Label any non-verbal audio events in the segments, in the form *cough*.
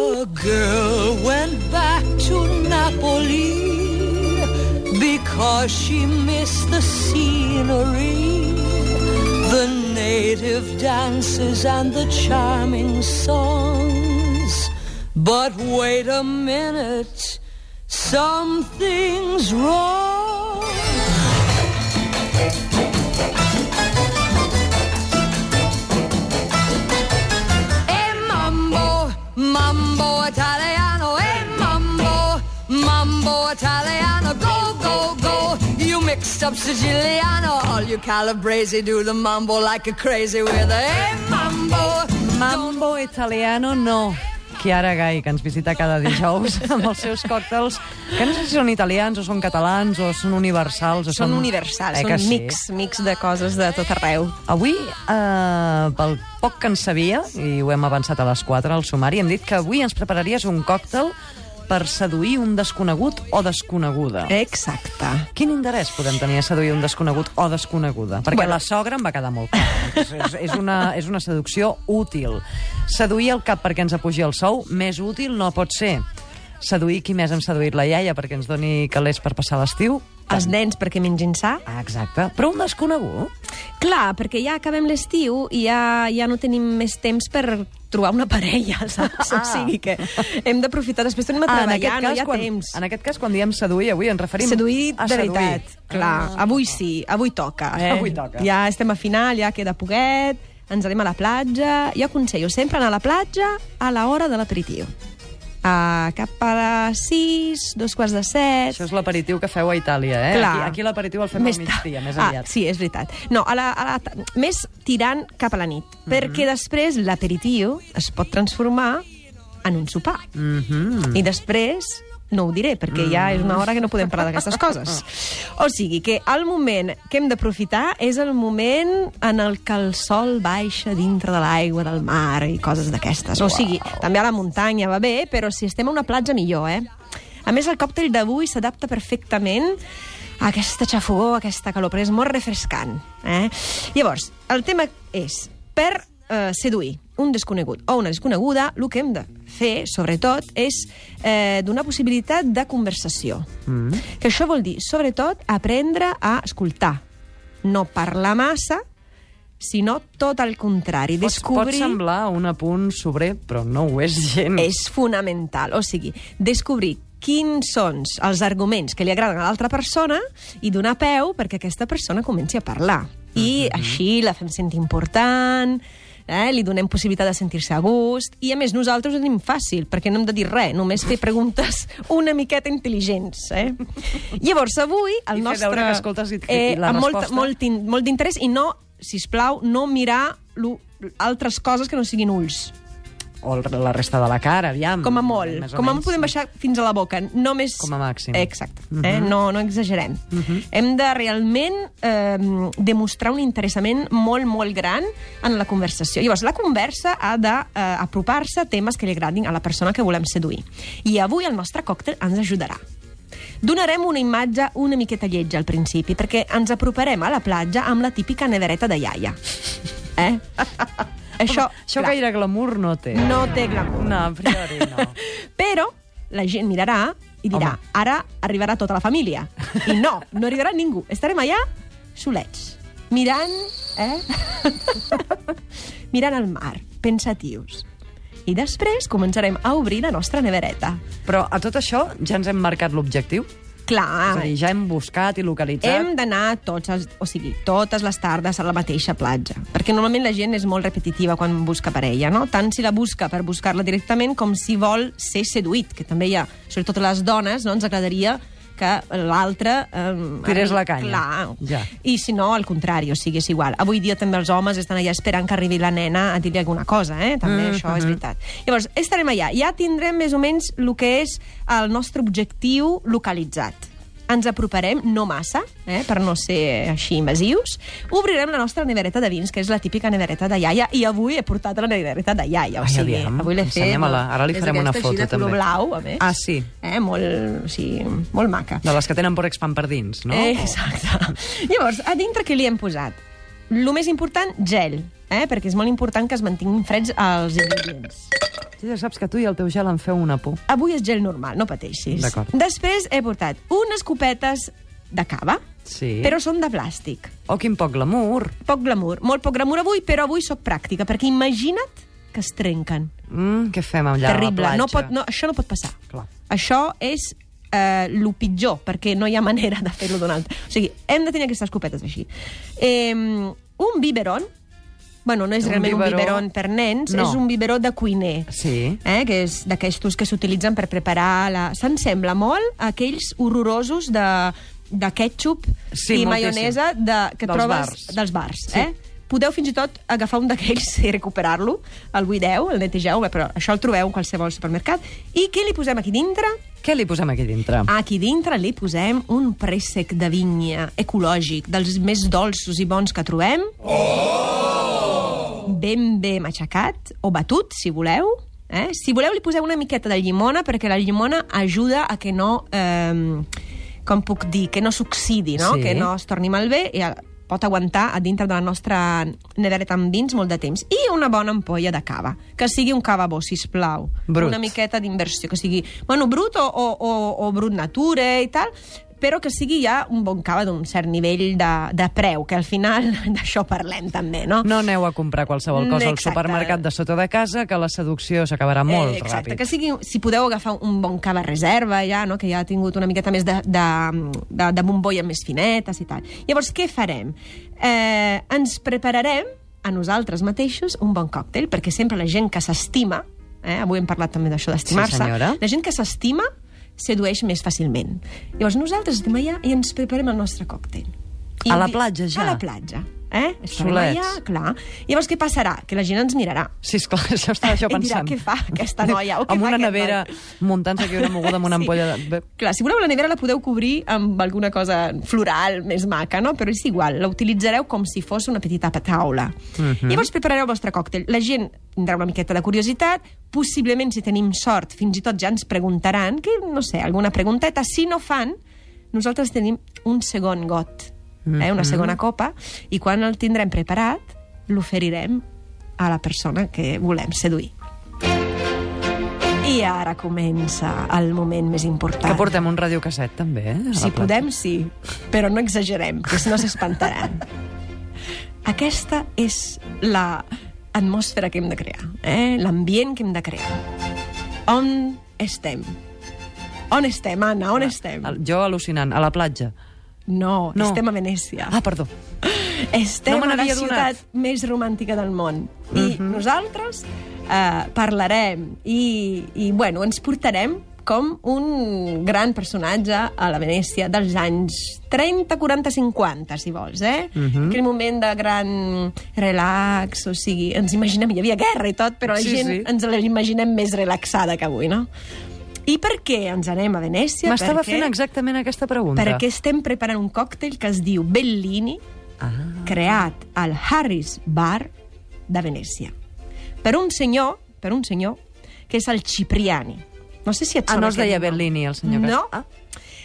A girl went back to Napoli because she missed the scenery, the native dances and the charming songs. But wait a minute, something's wrong. Mambo, italiano, e mambo, mambo italiano, go, go, go. You mixed up Siciliano, all you Calabrese do the mambo like a crazy with a e mambo. Mambo italiano no. Chiara Gai, que ens visita cada dijous *laughs* amb els seus còctels, que no sé si són italians o són catalans o són universals. O Són són universals, Eh són sí? mix, mix de coses de tot arreu. Avui, eh, pel poc que en sabia, i ho hem avançat a les 4 al sumari, hem dit que avui ens prepararies un còctel per seduir un desconegut o desconeguda. Exacte. Quin interès podem tenir a seduir un desconegut o desconeguda? Perquè Bueno. la sogra em va quedar molt clar. és, és, és, una, és una seducció útil. Seduir el cap perquè ens apugi el sou, més útil no pot ser. Seduir qui més hem seduït la iaia perquè ens doni calés per passar l'estiu. Els nens perquè mengin sa. Ah, exacte. Però un desconegut? Clar, perquè ja acabem l'estiu i ja, ja no tenim més temps per trobar una parella, *laughs* saps? Ah. O sigui que hem d'aprofitar. Després tenim a en treballar, aquest, no hi ha quan, temps. en aquest cas, quan diem seduir, avui ens referim Seduir a de seduir. veritat. Clar, avui sí, avui toca. Eh? Avui toca. Ja estem a final, ja queda poquet, ens anem a la platja. Jo aconsello sempre anar a la platja a l'hora de l'aperitiu. Uh, cap a les 6, dos quarts de 7... Això és l'aperitiu que feu a Itàlia, eh? Clar. Aquí, aquí l'aperitiu el fem al migdia, més ah, aviat. sí, és veritat. No, a la, a la, més tirant cap a la nit, Mhm. perquè després l'aperitiu es pot transformar en un sopar. Mm -hmm. I després no ho diré, perquè ja és una hora que no podem parlar d'aquestes coses. O sigui, que el moment que hem d'aprofitar és el moment en el que el sol baixa dintre de l'aigua del mar i coses d'aquestes. O sigui, també a la muntanya va bé, però si estem a una platja millor, eh? A més, el còctel d'avui s'adapta perfectament a aquesta xafogó, a aquesta calor, perquè és molt refrescant. Eh? Llavors, el tema és, per eh, seduir un desconegut o una desconeguda, el que hem de fer, sobretot, és eh, donar possibilitat de conversació. Mm. Que això vol dir, sobretot, aprendre a escoltar. No parlar massa, sinó tot el contrari. Pot, Descobrir... pot semblar un apunt sobrer, però no ho és gens. És fonamental. O sigui, descobrir quins són els arguments que li agraden a l'altra persona i donar peu perquè aquesta persona comenci a parlar. I així la fem sentir important, eh? li donem possibilitat de sentir-se a gust, i a més nosaltres ho tenim fàcil, perquè no hem de dir res, només fer preguntes *laughs* una miqueta intel·ligents. Eh? Llavors, avui, el I nostre... veure que escoltes i- i la amb molt, resposta- molt, in- molt d'interès, i no, si plau, no mirar lo- altres coses que no siguin ulls. O la resta de la cara, aviam. Com a molt. Més o Com a molt podem baixar fins a la boca. Només... Com a màxim. Exacte. eh? no, no exagerem. Hem de realment eh, demostrar un interessament molt, molt gran en la conversació. Llavors, la conversa ha d'apropar-se a temes que li agradin a la persona que volem seduir. I avui el nostre còctel ens ajudarà. Donarem una imatge una miqueta lletja al principi, perquè ens aproparem a la platja amb la típica nevereta de iaia. Eh? *laughs* Això, Això clar, gaire glamour no té. no té glamour. No, a priori no. *laughs* Però la gent mirarà i dirà, Home. ara arribarà tota la família. I no, no arribarà ningú. Estarem allà solets, mirant, eh? *laughs* mirant el mar, pensatius. I després començarem a obrir la nostra nevereta. Però a tot això ja ens hem marcat l'objectiu? Clar, És a dir, ja hem buscat i localitzat... hem d'anar tots els, o sigui, totes les tardes a la mateixa platja, perquè normalment la gent és molt repetitiva quan busca parella, no? Tant si la busca per buscar-la directament com si vol ser seduït, que també hi ha, sobretot les dones, no? ens agradaria que l'altre... Eh, arri- la canya. Clar. Ja. I si no, al contrari, o sigui, és igual. Avui dia també els homes estan allà esperant que arribi la nena a dir-li alguna cosa, eh? També Mm, això és mhm. veritat. Llavors, estarem allà. Ja tindrem més o menys el que és el nostre objectiu localitzat. Ens aproparem, no massa, eh, per no ser així invasius. Obrirem la nostra nevereta de vins, que és la típica nevereta de iaia, i avui he portat la nevereta de iaia. O Ai, sigui, aviam, avui l'he fet... ensenya-me-la. Ara li és farem una foto, també. blau, a més. Ah, sí? Eh, molt, o sigui, molt maca. De les que tenen por expand per dins, no? Eh, exacte. Llavors, a dintre què li hem posat? El més important, gel, eh? perquè és molt important que es mantinguin freds els ingredients. Ja saps que tu i el teu gel em feu una por. Avui és gel normal, no pateixis. D'acord. Després he portat unes copetes de cava, Sí. però són de plàstic. Oh, quin poc glamour. Poc glamour, molt poc glamour avui, però avui sóc pràctica, perquè imagina't que es trenquen. Mm, què fem allà Terrible, a la platja? no pot, no, això no pot passar. Clar. Això és eh, el pitjor, perquè no hi ha manera de fer-lo d'una altra. O sigui, hem de tenir aquestes copetes així. Eh, un biberon, bueno, no és Un realment un biberó- biberon per nens, No. és un biberó de cuiner. Sí. Eh, que és d'aquestos que s'utilitzen per preparar la... Se'n sembla molt a aquells horrorosos de, de ketchup Sí, i maionesa de, que Dels trobes bars. dels bars. Sí. Eh? Podeu fins i tot agafar un d'aquells *laughs* i recuperar-lo, el buideu, el netegeu, però això el trobeu en qualsevol supermercat. I què li posem aquí dintre? Què li posem aquí dintre? Aquí dintre li posem un préssec de vinya ecològic, dels més dolços i bons que trobem. Oh! Ben bé matxacat, o batut, si voleu. Eh? Si voleu, li poseu una miqueta de llimona, perquè la llimona ajuda a que no... Eh, com puc dir? Que no s'oxidi, no? Sí. Que no es torni malbé i pot aguantar a dintre de la nostra nevereta amb vins molt de temps. I una bona ampolla de cava, que sigui un cava bo, sisplau. Brut. Una miqueta d'inversió, que sigui, bueno, brut o, o, o, o brut nature i tal, però que sigui ja un bon cava d'un cert nivell de, de preu, que al final *laughs* d'això parlem també, no? No aneu a comprar qualsevol cosa al Exacte. supermercat de sota de casa, que la seducció s'acabarà molt Eh, exacte, ràpid. que sigui, si podeu agafar un bon cava reserva ja, no? que ja ha tingut una miqueta més de, de, de, de bombolla més finetes i tal. Llavors, què farem? Eh, ens prepararem a nosaltres mateixos un bon còctel, perquè sempre la gent que s'estima, eh, avui hem parlat també d'això d'estimar-se, Sí, senyora. la gent que s'estima sedueix més fàcilment. Llavors nosaltres estem allà i ens preparem el nostre còctel. I A la platja, ja? A la platja. Eh? Solets. allà, clar. Llavors què passarà? Que la gent ens mirarà. Sí, esclar, *laughs* això estava jo I dirà, pensant. què fa aquesta noia? O *laughs* què amb fa una nevera muntant-se aquí una moguda amb una *laughs* Sí. ampolla de... Clar, si voleu la nevera la podeu cobrir amb alguna cosa floral més maca, no? Però és igual, la utilitzareu com si fos una petita taula. Mhm. Llavors preparareu el vostre còctel. La gent tindrà una miqueta de curiositat, possiblement, si tenim sort, fins i tot ja ens preguntaran, que, no sé, alguna pregunteta. Si no fan, nosaltres tenim un segon got, eh? una Mhm. segona copa, i quan el tindrem preparat, l'oferirem a la persona que volem seduir. I ara comença el moment més important. que portem un radiocasset, també, eh? Si podem, sí, però no exagerem, que si no s'espantaran. *laughs* Aquesta és la atmosfera que hem de crear, eh? l'ambient que hem de crear. On estem? On estem, Anna? On estem? Jo al·lucinant, a la platja. No, No. estem a Venècia. Ah, perdó. Estem No a la ciutat més romàntica del món. I nosaltres eh, parlarem i, i, bueno, ens portarem com un gran personatge a la Venècia dels anys 30, 40, 50, si vols, eh? Aquell moment de gran relax, o sigui, ens imaginem, hi havia guerra i tot, però la Sí, gent sí. ens la imaginem més relaxada que avui, no? I per què ens anem a Venècia? M'estava fent exactament aquesta pregunta. perquè estem preparant un còctel que es diu Bellini, Ah. creat al Harris Bar de Venècia. Per un senyor, per un senyor, que és el Cipriani. No sé si et Ah, sona no es deia nom. Bellini, el senyor que- No. Ah.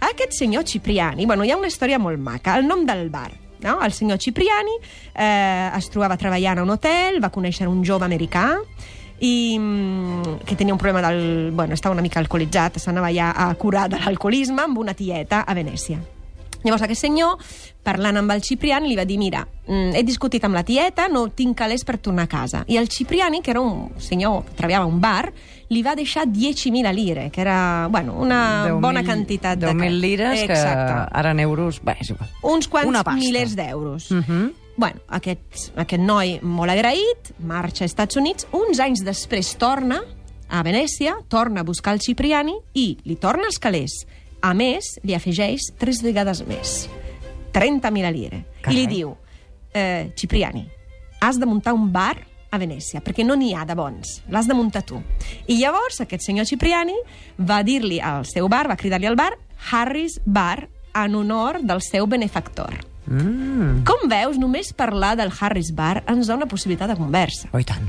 Aquest senyor Cipriani, bueno, hi ha una història molt maca. El nom del bar, no? El senyor Cipriani eh, es trobava treballant a un hotel, va conèixer un jove americà i mm, que tenia un problema del... Bueno, estava una mica alcoholitzat, s'anava ja a curar de l'alcoholisme amb una tieta a Venècia. Llavors aquest senyor, parlant amb el Cipriani, li va dir, mira, mm, he discutit amb la tieta, no tinc calés per tornar a casa. I el Cipriani, que era un senyor que treballava a un bar, li va deixar 10.000 lire, que era, bueno, una 10.000 bona quantitat de... 10.000 lires, Exacte. que ara en euros... Bé, és igual. Uns quants milers d'euros. Mhm. Bueno, aquest, aquest noi molt agraït, marxa als Estats Units, uns anys després torna a Venècia, torna a buscar el Cipriani i li torna els calés. A més, li afegeix tres vegades més. 30.000 lire. Carai. I li diu, eh, Cipriani, has de muntar un bar a Venècia, perquè no n'hi ha de bons. L'has de muntar tu. I llavors aquest senyor Cipriani va dir-li al seu bar, va cridar-li al bar, Harris Bar, en honor del seu benefactor. Mm. Com veus, només parlar del Harris Bar ens dona possibilitat de conversa. Oh, i tant.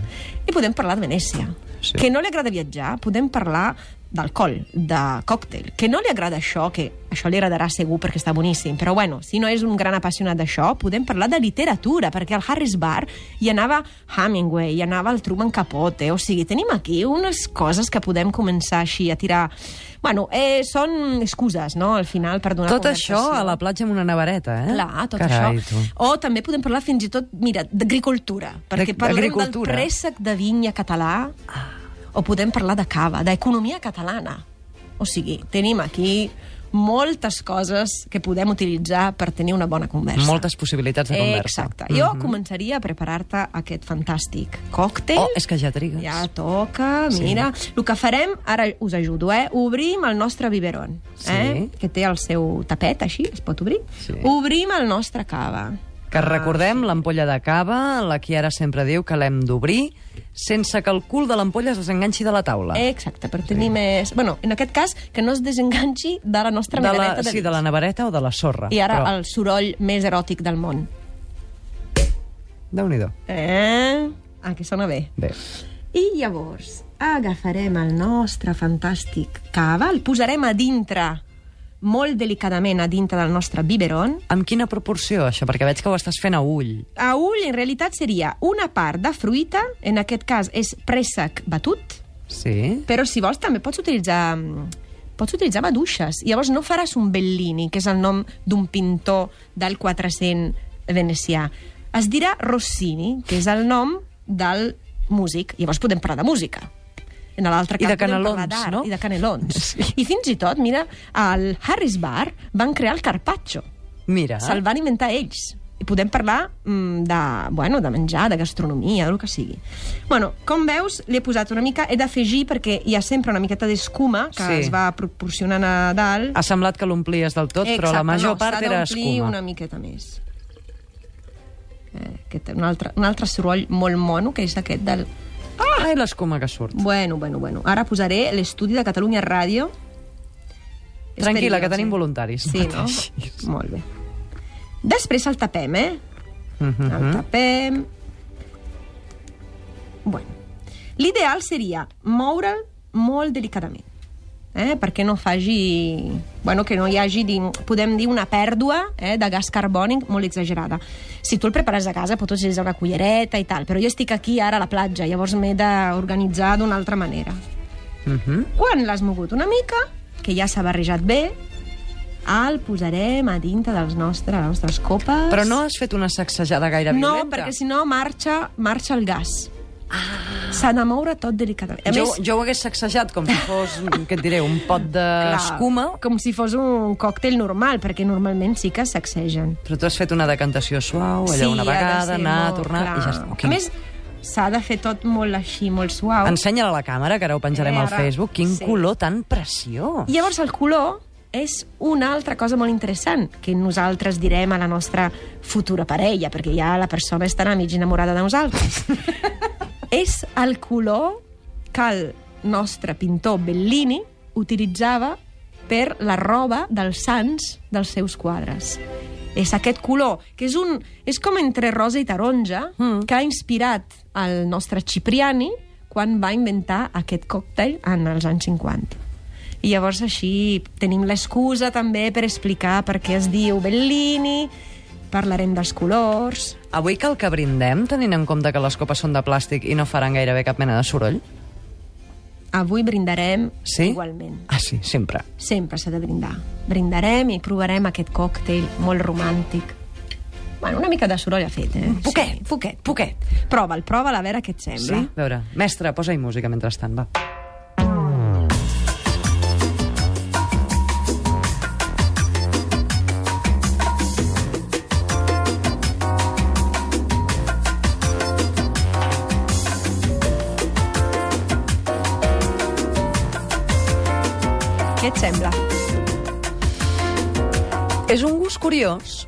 I podem parlar de Venècia. Sí. Que no li agrada viatjar, podem parlar d'alcohol, de còctel, que no li agrada això, que això li agradarà segur perquè està boníssim, però bueno, si no és un gran apassionat d'això, podem parlar de literatura, perquè al Harris Bar hi anava Hemingway, hi anava el Truman Capote, o sigui, tenim aquí unes coses que podem començar així a tirar... Bueno, eh, són excuses, no?, al final, per donar Tot això a la platja amb una nevareta, eh? Clar, tot Carai, això. Tu. O també podem parlar fins i tot, mira, d'agricultura, perquè parlarem del préssec de vinya català, o podem parlar de cava, d'economia catalana. O sigui, tenim aquí moltes coses que podem utilitzar per tenir una bona conversa. Moltes possibilitats de conversa. Exacte. Jo començaria a preparar-te aquest fantàstic còctel. Oh, és que ja trigues. Ja toca, mira. El que farem, ara us ajudo, eh? Obrim el nostre biberon, eh? Sí. que té el seu tapet, així, es pot obrir. Sí. Obrim el nostre cava. Que recordem l'ampolla de cava, la Chiara sempre diu que l'hem d'obrir sense que el cul de l'ampolla es desenganxi de la taula. Exacte, per tenir més... Bueno, en aquest cas, que no es desenganxi de la nostra de la, de sí, de la nevareta o de la sorra. I ara Però, el soroll més eròtic del món. Déu-n'hi-do. Eh? Ah, que sona bé. Bé. I llavors agafarem el nostre fantàstic cava, el posarem a dintre, molt delicadament a dintre del nostre biberon. Amb quina proporció, això? Perquè veig que ho estàs fent a ull. A ull, en realitat, seria una part de fruita, en aquest cas és préssec batut, Sí? però si vols també pots utilitzar pots utilitzar maduixes. Llavors no faràs un Bellini, que és el nom d'un pintor del 400 venecià. Es dirà Rossini, que és el nom del músic. Llavors podem parlar de música. En l'altre I cap de podem canelons, no? I de canelons. I fins i tot, mira, al Harris Bar van crear el carpaccio. Mira. Se'l van inventar ells. I podem parlar mm, de, bueno, de menjar, de gastronomia, del que sigui. Bueno, com veus, li he posat una mica... He d'afegir, perquè hi ha sempre una miqueta d'escuma que Sí. es va proporcionant a dalt. Ha semblat que l'omplies del tot, però la Exacte, major no, part era escuma. una miqueta més. Eh, aquest, un, altre, un altre soroll molt mono, que és aquest del... Ai, l'escuma que surt. Bueno, bueno, bueno. Ara posaré l'estudi de Catalunya Ràdio. Tranquil·la, que tenim eh? voluntaris. Sí, no? Molt bé. Després el tapem, eh? Mhm. El tapem... Bueno. L'ideal seria moure'l molt delicadament. Eh? perquè no faci... Bueno, que no hi hagi, podem dir, una pèrdua eh, de gas carbònic molt exagerada. Si tu el prepares a casa, pots utilitzar una cullereta i tal, però jo estic aquí ara a la platja, llavors m'he d'organitzar d'una altra manera. Mhm. Quan l'has mogut una mica, que ja s'ha barrejat bé, el posarem a dintre dels nostres, les nostres copes. Però no has fet una sacsejada gaire No, violenta? perquè si no marxa, marxa el gas. Ah. S'ha de moure tot delicadament. A Jo, més, jo ho hagués sacsejat com si fos, què et diré, un pot d'escuma, *laughs* clar, com si fos un còctel normal, perquè normalment sí que sacsegen. però tu has fet una decantació suau, allò sí, una de vegada, anar, molt tornar, clar. i ja està. A més, s'ha de fer tot molt així, molt suau. Ensenya-la a la càmera, que ara ho penjarem Eh, al ara, Facebook. Quin sí. color tan preciós. I llavors el color és una altra cosa molt interessant que nosaltres direm a la nostra futura parella, perquè ja la persona estarà mig enamorada de nosaltres. *laughs* és el color que el nostre pintor Bellini utilitzava per la roba dels sants dels seus quadres. És aquest color, que és, un, és com entre rosa i taronja, mm. que ha inspirat el nostre Cipriani quan va inventar aquest còctel en els anys 50. I llavors així tenim l'excusa també per explicar per què es diu Bellini, parlarem dels colors... Avui cal que brindem, tenint en compte que les copes són de plàstic i no faran gairebé cap mena de soroll? Avui brindarem Sí? igualment. Ah, sí, sempre. Sempre s'ha de brindar. Brindarem i provarem aquest còctel molt romàntic. Bueno, una mica de soroll ha fet, eh? Poquet, Sí, poquet, poquet. Prova'l, prova'l a veure què et Sí? sembla. A veure, mestre, posa-hi música mentrestant, va. Què et sembla? És un gust curiós.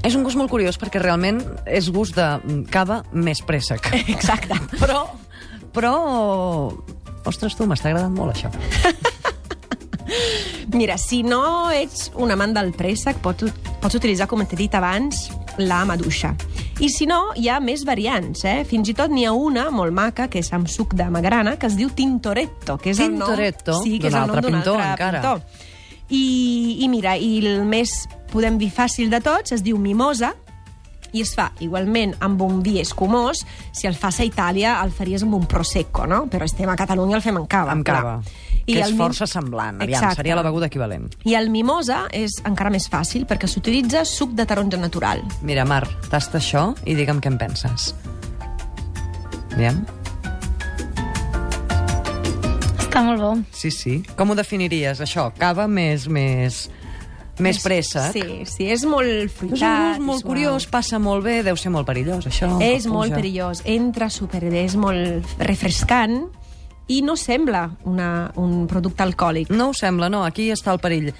És un gust molt curiós perquè realment és gust de cava més préssec. *laughs* Exacte. Però, però... Ostres, tu, m'està agradant molt, això. *laughs* Mira, si no ets un amant del préssec, pots, pots utilitzar, com t'he dit abans, la maduixa. I si no, hi ha més variants, eh? Fins i tot n'hi ha una molt maca, que és amb suc de magrana, que es diu Tintoretto, que és Tintoretto? el nom... Sí, que és D'un el nom altre d'un pintor, altre encara. pintor. I, I mira, i el més, podem dir, fàcil de tots, es diu Mimosa, i es fa igualment amb un vi escumós. Si el fas a Itàlia, el faries amb un prosecco, no? Però estem a Catalunya, el fem amb cava. Amb clar. Cava. que és mim- força semblant. Aviam, Exacte. seria la beguda equivalent. I el mimosa és encara més fàcil perquè s'utilitza suc de taronja natural. Mira, Mar, tasta això i digue'm què en penses. Aviam. Està molt bo. Sí, sí. Com ho definiries, això? Cava més... més... Més préssec? Sí, sí, és molt És un fruitat. gust molt suau. curiós, passa molt bé, deu ser molt perillós, això. És molt perillós, entra superbé, és molt refrescant i no sembla una, un producte alcohòlic. No ho sembla, no. Aquí està el perill.